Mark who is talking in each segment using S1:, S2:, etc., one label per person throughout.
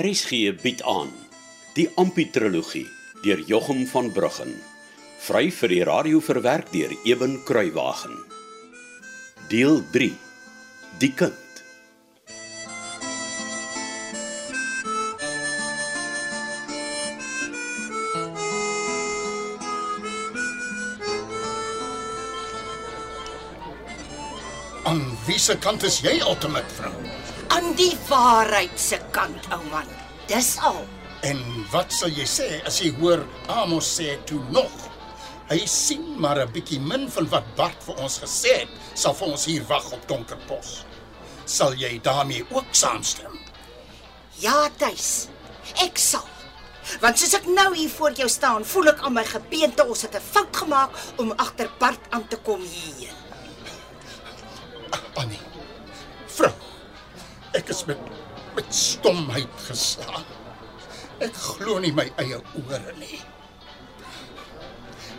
S1: RSG bied aan die Amputrologie deur Jochum van Bruggen. Vry vir die radio verwerk deur Eben Kruiwagen. Deel 3. Die kind.
S2: Aan wie se kant is jy ultimate vrou?
S3: aan die waarheid se kant, ou man. Dis al.
S2: En wat sal jy sê as jy hoor Amos sê toe nog? Hy sien maar 'n bietjie min van wat Bart vir ons gesê het, sal vir ons hier wag op Donkerpos. Sal jy daarmee ook saamstem?
S3: Ja, tuis. Ek sal. Want soos ek nou hier voor jou staan, voel ek aan my gebeente ons het 'n fout gemaak om agter Bart aan te kom hierheen.
S2: Annie. Vrou. Ek is met met stomheid geslaan. Ek glo nie my eie ore nie.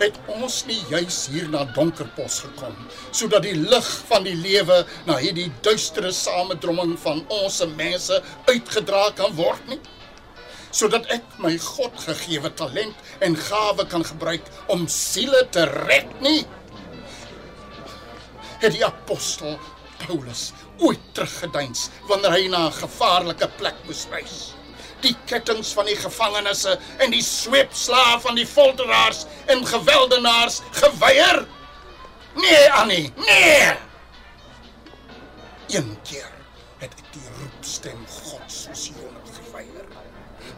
S2: Het ons nie juis hier na Donkerpos gekom sodat die lig van die lewe na hierdie duistere samedromming van ons mense uitgedra kan word nie? Sodat ek my God gegeewe talent en gawe kan gebruik om siele te red nie? het die apostel Paulus ooit teruggeduins wanneer hy na 'n gevaarlike plek moes reis. Die kettinge van die gevangenes en die sweepslae van die folteraars en geweldenaars geweier? Nee, Annie, nee. Een keer het ek die roepstem God soos Jonah geweier.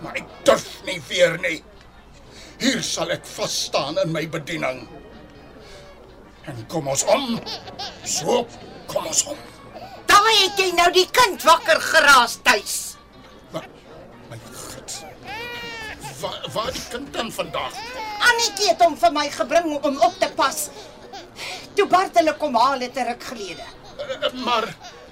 S2: Maar ek durf nie weer nie. Hier sal ek vas staan in my bediening. En kom ons om. So, kom ons om.
S3: Daai het jy nou die kind wakker geraas tuis.
S2: Maar my God. Waar waar die kind dan vandag?
S3: Annetjie het hom vir my gebring om op te pas. Toe Bart hulle kom haal het 'n ruk gelede.
S2: Uh, maar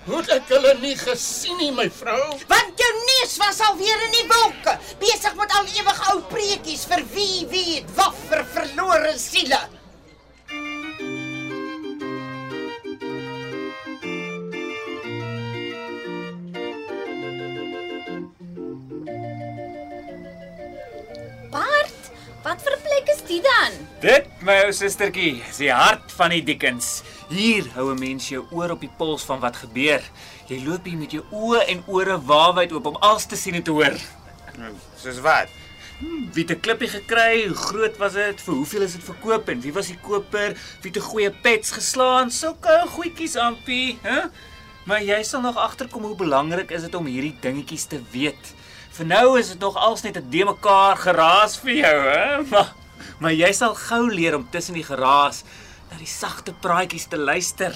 S2: hoe het ek hulle nie gesien nie, my vrou?
S3: Want jou neus was alweer in die wolke, besig met al ewig ou preekies vir wie weet wat vir verlore siele.
S4: Dit dan?
S5: Dit, my ou sustertjie, is die hart van die Dickens. Hier hou 'n mens jou oor op die pols van wat gebeur. Jy loop hier met jou oë en ore waawyd oop om alles te sien en te hoor.
S6: Soos wat?
S5: Wie het 'n klippie gekry? Hoe groot was dit? Vir hoeveel is dit verkoop en wie was die koper? Wie het 'n goeie pets geslaan? Sulke goedjies ampie, hè? Maar jy sal nog agterkom hoe belangrik is dit om hierdie dingetjies te weet. Vir nou is dit nog als net 'n de mekaar geraas vir jou, hè? Maar maar jy sal gou leer om tussen die geraas na die sagte praatjies te luister.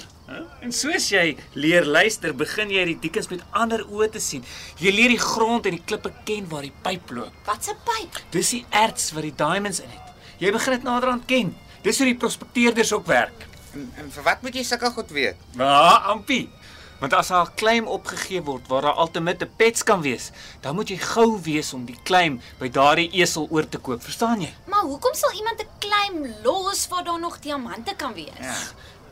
S5: En soos jy leer luister, begin jy die diekens met ander oë te sien. Jy leer die grond en die klippe ken waar die pyp loop.
S4: Wat 'n pyp?
S5: Dis die erts wat die diamonds in het. Jy begin dit naderhand ken. Dis hoe die prospekteerders ook werk.
S6: En, en vir wat moet jy sulke goed weet?
S5: Ja, ampie. Want as daar 'n claim opgegee word waar daar ultimate pets kan wees, dan moet jy gou wees om die claim by daardie esel oor te koop, verstaan jy?
S4: Maar hoekom sal iemand 'n claim los waar daar nog diamante kan wees?
S6: Ja.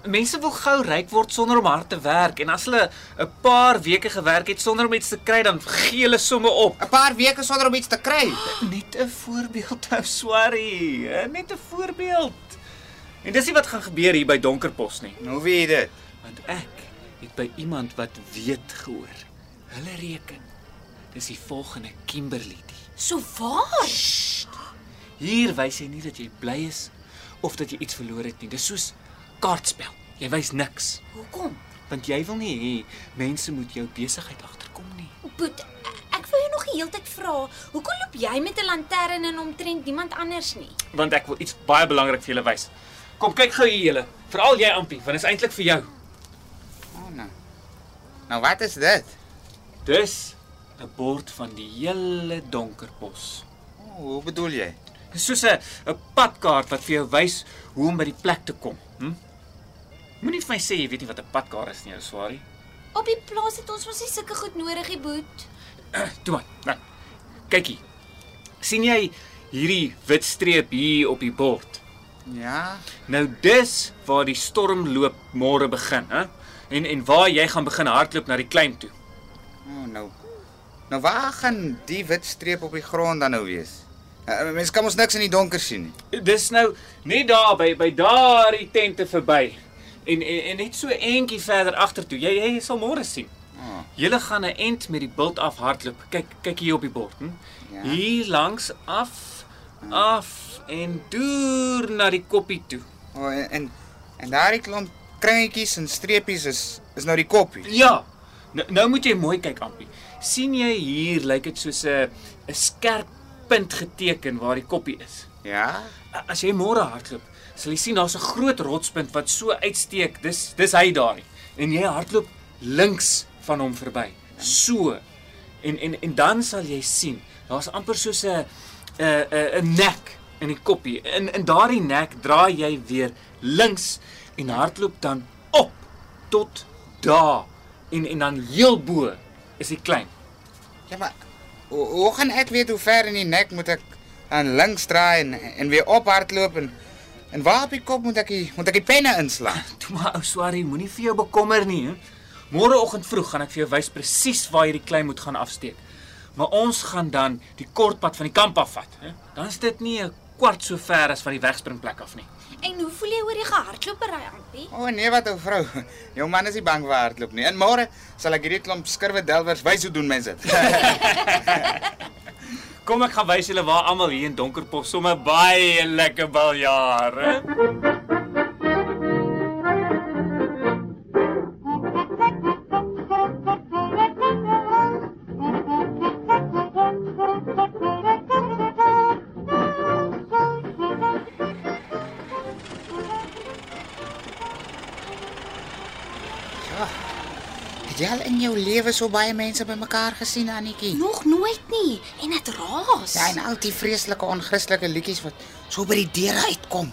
S5: Mense wil gou ryk word sonder om hard te werk en as hulle 'n paar weke gewerk het sonder om iets te kry, dan gee hulle somme op.
S6: 'n Paar weke sonder om iets te kry.
S5: Net 'n voorbeeld, ou Swarry, net 'n voorbeeld. En dis nie wat gaan gebeur hier by Donkerpos nie.
S6: Nou weet jy dit.
S5: Want ek het by iemand wat weet gehoor. Hulle reken. Dis die volgende Kimberley. die.
S4: So waar?
S5: Hier wys jy nie dat jy bly is of dat jy iets verloor het nie. Dis soos kaartspel. Jy wys niks,
S4: Hoekom?
S5: want jy wil nie hê mense moet jou besigheid agterkom nie.
S4: Boet, ek wou jou nog die hele tyd vra, hoekom loop jy met 'n lantern en omtrent niemand anders nie?
S5: Want ek wil iets baie belangrik vir julle wys. Kom kyk gou hier julle. Veral jy Ampie, want dit is eintlik vir jou.
S6: Nou. Wat is dit?
S5: Dis 'n bord van die hele Donkerpos.
S6: Oh, hoe bedoel jy?
S5: Dis soos 'n 'n padkaart wat vir jou wys hoe om by die plek te kom. Hm? Moenie vir my sê jy weet nie wat 'n padkaart is nie, ou Swarie.
S4: Op die plaas het ons mos nie sulke goed nodig, die boet.
S5: Toe maar. Nou. Kyk hier. sien jy hierdie wit streep hier op die bord?
S6: Ja.
S5: Nou dis waar die stormloop môre begin, hè? En en waar jy gaan begin hardloop na die claim toe.
S6: Oh nou. Nou waar gaan die wit streep op die grond dan nou wees? Uh, mens kan ons niks in die donker sien nie.
S5: Dis nou net daar by by daardie tente verby. En, en en net so eentjie verder agtertoe. Jy jy sal môre sien.
S6: Ah.
S5: Julle gaan 'n end met die bult af hardloop. Kyk kyk hier op die bord, hm?
S6: Ja.
S5: Hier langs af af en deur na die koppie toe.
S6: O oh, en en, en daardie klomp kringetjies en streepies is is nou die koppie.
S5: Ja. Nou, nou moet jy mooi kyk, Ampie. sien jy hier lyk dit soos 'n 'n skerp punt geteken waar die koppie is.
S6: Ja?
S5: As jy môre hardloop, sal jy sien daar's 'n groot rotspunt wat so uitsteek. Dis dis hy daar. En jy hardloop links van hom verby. So. En en en dan sal jy sien, daar's amper soos 'n 'n 'n 'n nek in die koppie. In in daardie nek draai jy weer links en hardloop dan op tot daar. En en dan heel bo is die klein.
S6: Ja, maar hoe, hoe gaan ek weet hoe ver in die nek moet ek aan links draai en en weer ophardloop en en waar op die kop moet ek die, moet ek die penne inslaan?
S5: Toe maar ou Swarrie, moenie vir jou bekommer nie. Môreoggend vroeg gaan ek vir jou wys presies waar jy die klei moet gaan afsteek. Maar ons gaan dan die kortpad van die kamp af vat, hè. Dan is dit nie 'n kwart so ver as van die wegspringplek af nie.
S4: En hoe voel jy oor die gehardloopery, Ampie?
S6: O oh, nee, wat ou vrou. Jou man is nie bang vir hardloop nie. En môre sal ek hierdie klomp skurwe delwers wys hoe doen mense dit.
S5: Kom ek gaan wys julle waar almal hier in Donkerpos sommer baie lekker baljaar,
S6: Het jy al in jou lewe so baie mense bymekaar gesien, Annetjie?
S4: Nog nooit nie. En dit raas.
S6: Ja, en al die vreeslike onchristelike liedjies wat so by die deure uitkom.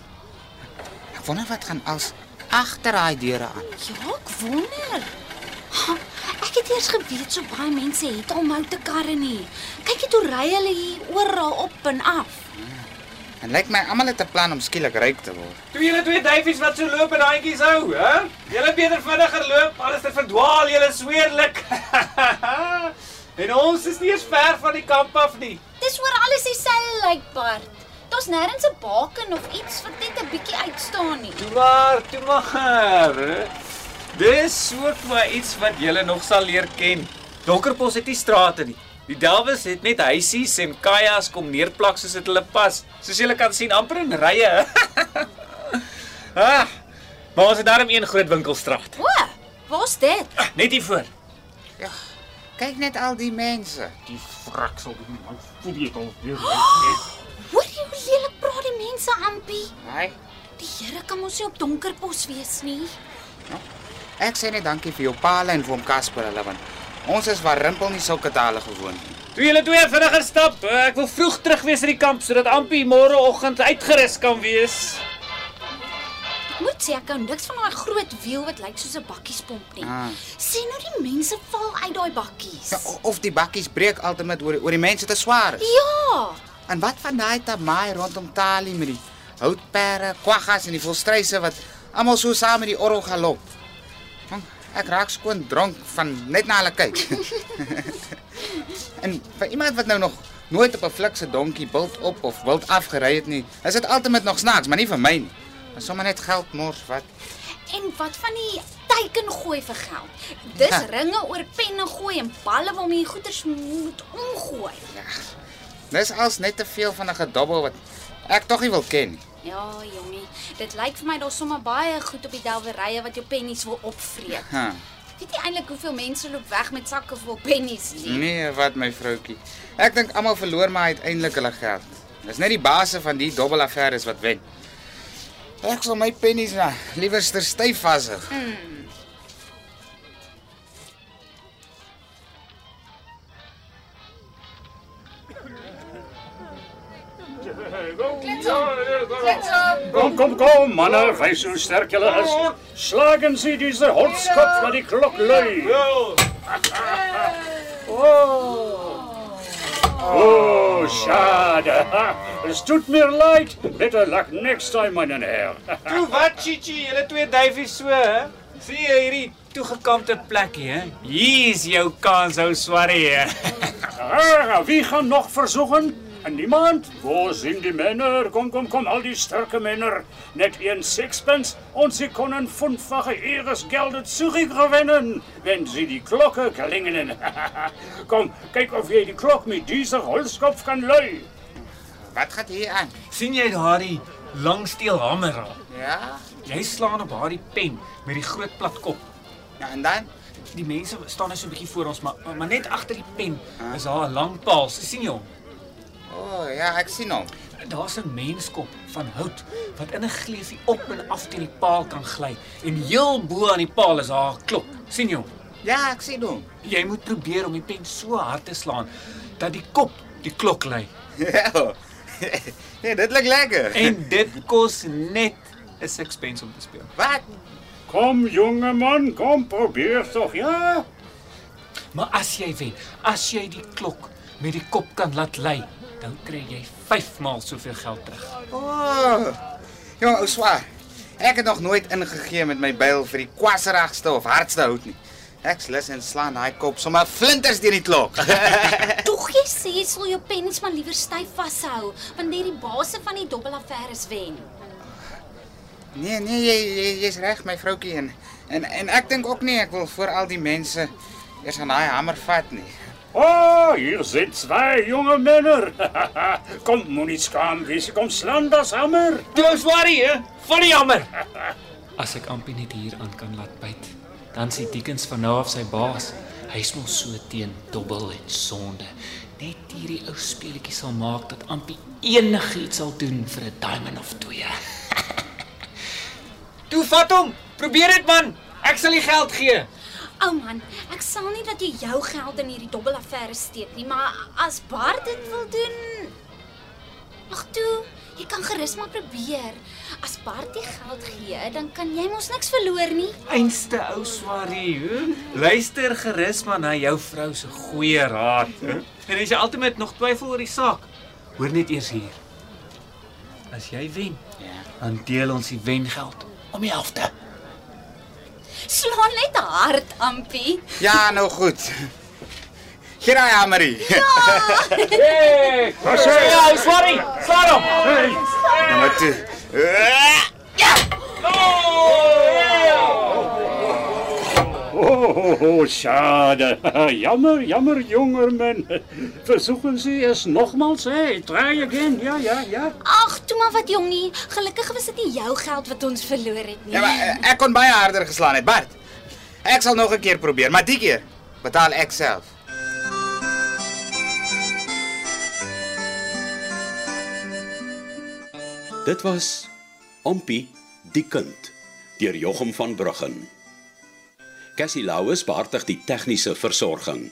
S6: Ek wonder wat gaan als agter daai deure aan.
S4: Ja, ek wonder. Ha, Ek het eers geweet so baie mense het al motorkarre nie. Kyk net hoe ry hulle hier oral op en af.
S6: En lyk my almal het 'n plan om skielik ryk te word.
S5: Toe julle twee duifies wat so loop en handjies hou, hè? Julle beter vinniger loop, anders dan verdwaal julle sweerlik. en ons is nie eens ver van die kamp af nie.
S4: Dis oor alles dieselfde lyk Bart. Daar's nêrens 'n baken of iets wat net 'n bietjie uitstaan nie.
S5: Toe maar, toe maar. Dis ook maar iets wat julle nog sal leer ken. Donkerpos het nie strate nie. Die delwes het net huisies en kajas kom neerplak soos dit hulle pas. Soos julle kan sien amper in rye. ah, maar ons het daarom een groot winkelstraat.
S4: O, waar's dit?
S5: Ah, net hier voor.
S6: Ja. Kyk net al die mense.
S5: Die frak sal die man voel jy al weer.
S4: Hoor jy hoe lelik praat die mense, Ampie?
S6: Haai.
S4: Die Here kan mos nie op donkerpos wees nie.
S6: Ek sê net dankie vir jou paal en vir hom Casper hulle want ons is waar rimpel nie sulke tale gewoon nie.
S5: Toe julle twee vinniger stap, eh, ek wil vroeg terug wees in die kamp sodat Ampie môreoggend uitgerus kan wees.
S4: Ek moet sê ek hou niks van daai groot wiel wat lyk soos 'n bakkiespomp nie.
S6: Ah.
S4: Sien nou die mense val uit daai bakkies.
S6: Ja, of die bakkies breek altyd oor oor die mense te swaar is.
S4: Ja.
S6: En wat van daai tamaai rondom Tali met die houtpere, kwaggas en die volstryse wat almal so saam met die orgel galop. Ek raak skoon dronk van net na hulle kyk. en vir iemand wat nou nog nooit op 'n flikse donkie bult op of wild afgery het nie, is dit altyd nog snaaks, maar nie vir my nie. Dis sommer net geld mors wat.
S4: En wat van die teiken gooi vir geld? Dis
S6: Ha.
S4: ringe oor penne gooi en balle waarmee jy goeders moet omgooi.
S6: Dis als net te veel van 'n gedobbel wat ek tog nie wil ken nie.
S4: Ja, jongie, dit lyk vir my daar's sommer baie goed op die delwerye wat jou pennies wil opvreet.
S6: Ha.
S4: Weet jy eintlik hoeveel mense loop weg met sakke vol pennies nie?
S6: Nee, wat my vroutjie. Ek dink almal verloor maar uiteindelik hulle geld. Dis net die baase van die dobbelaffæres wat wen. Ek sal my pennies na liewerster styf vashou.
S7: Kom, kom, kom, mannen, wijs hoe sterk jullie is. Slagen Sie diese Holzkopf naar die klok lui. Oh, schade. Es tut mir leid. Better luck next time, mein Herr.
S5: Toe wat, Chichi, julle twee duifies so, hè? Sien jy hierdie toegekampte plekkie, hè? Hier is jou kans, ou swarrie.
S7: Ah, wie gaan nog verzoeken? En niemand? Wo sind die Männer? Kom, kom, kom, al die sterke Männer. Net een Sixpence und sie können fünffache ihres Geldes zurückgewinnen, wenn sie die Glocke klingelen. kom, kijk of jij die klok met deze holskopf kan luiden.
S6: Wat gaan hier aan?
S5: sien jy daardie langsteelhamer al?
S6: Ja.
S5: Jy slaan op daardie pen met die groot plat kop.
S6: Ja, en dan?
S5: Die mense staan net so 'n bietjie voor ons, maar maar net agter die pen is daar 'n lang paal. sien jy hom?
S6: O, oh, ja, ek sien hom.
S5: Daar's 'n menskop van hout wat in 'n gleufie op en af teen die paal kan gly en heel bo aan die paal is daar 'n klok. sien jy hom?
S6: Ja, ek sien hom.
S5: Jy moet probeer om die pen so hard te slaan dat die kop die klok lei.
S6: Ja. Ja, dit lyk lekker.
S5: En dit kos net 'n sixpence om te speel.
S6: Wat?
S7: Kom, jonge man, kom, probeer toch, ja?
S5: Maar as jy wen, as jy die klok met die kop kan laat lei, dan kry jy 5 maal soveel geld terug.
S6: O. Oh. Jong, ou swaar. Ek het nog nooit ingegee met my byl vir die kwasserigste of hardste hout nie. Ek's lus en slaan daai kop sommer flinters deur die klok.
S4: Tog jy sê jy sal jou pennies maar liewer styf vashou wanneer die baase van die dobbelaffæres wen.
S6: nee, nee, jy jy- jy's reg, my vroutjie en en en ek dink ook nie ek wil voor al die mense eers aan daai hamer vat nie.
S7: Oh, hier sind zwei junge Männer. kom, moet niet schaam wezen, kom slaan das hammer.
S5: Toe swarie, hè? Van die jammer. As ek Ampie net hier aan kan laat byt, dan sien Dickens van nou af sy baas. Hy's mos so teen dobbel en sonde. Net hierdie ou speletjie sal maak dat Ampie enigiets sal doen vir 'n diamond of twee. Toe vat hom. Probeer dit man. Ek sal die geld gee.
S4: Ou man, ek sal nie dat jy jou geld in hierdie dobbelaffære steek nie, maar as Bart dit wil doen, ag toe, jy kan gerus maar probeer. As Bart die geld gee, dan kan jy mos niks verloor nie.
S5: Einste ou swarie, hè? Luister gerus maar na jou vrou se goeie raad, hè? En as jy altyd nog twyfel oor die saak, hoor net eers hier. As jy wen,
S6: Ja.
S5: dan deel ons die wengeld om die helfte.
S4: Slaan net hard, Ampie.
S6: Ja, nou goed. Hier hamerie.
S5: Hey! Ja, ou swarie, slaan hom.
S6: Nou maar toe.
S7: Oh, oh, oh, schade. Jammer, jammer, jonger man. Versuchen Sie es nochmals, hey. Try again, ja, ja, ja.
S4: Toe maar wat jongie. Gelukkig was dit nie jou geld wat ons verloor het nie.
S6: Ja, maar eh, ek kon baie harder geslaan het, Bart. Ek sal nog 'n keer probeer, maar die keer betaal ek self.
S1: Dit was Ampie die kind deur Jochum van Bruggen. Cassie Louws behartig die tegniese versorging.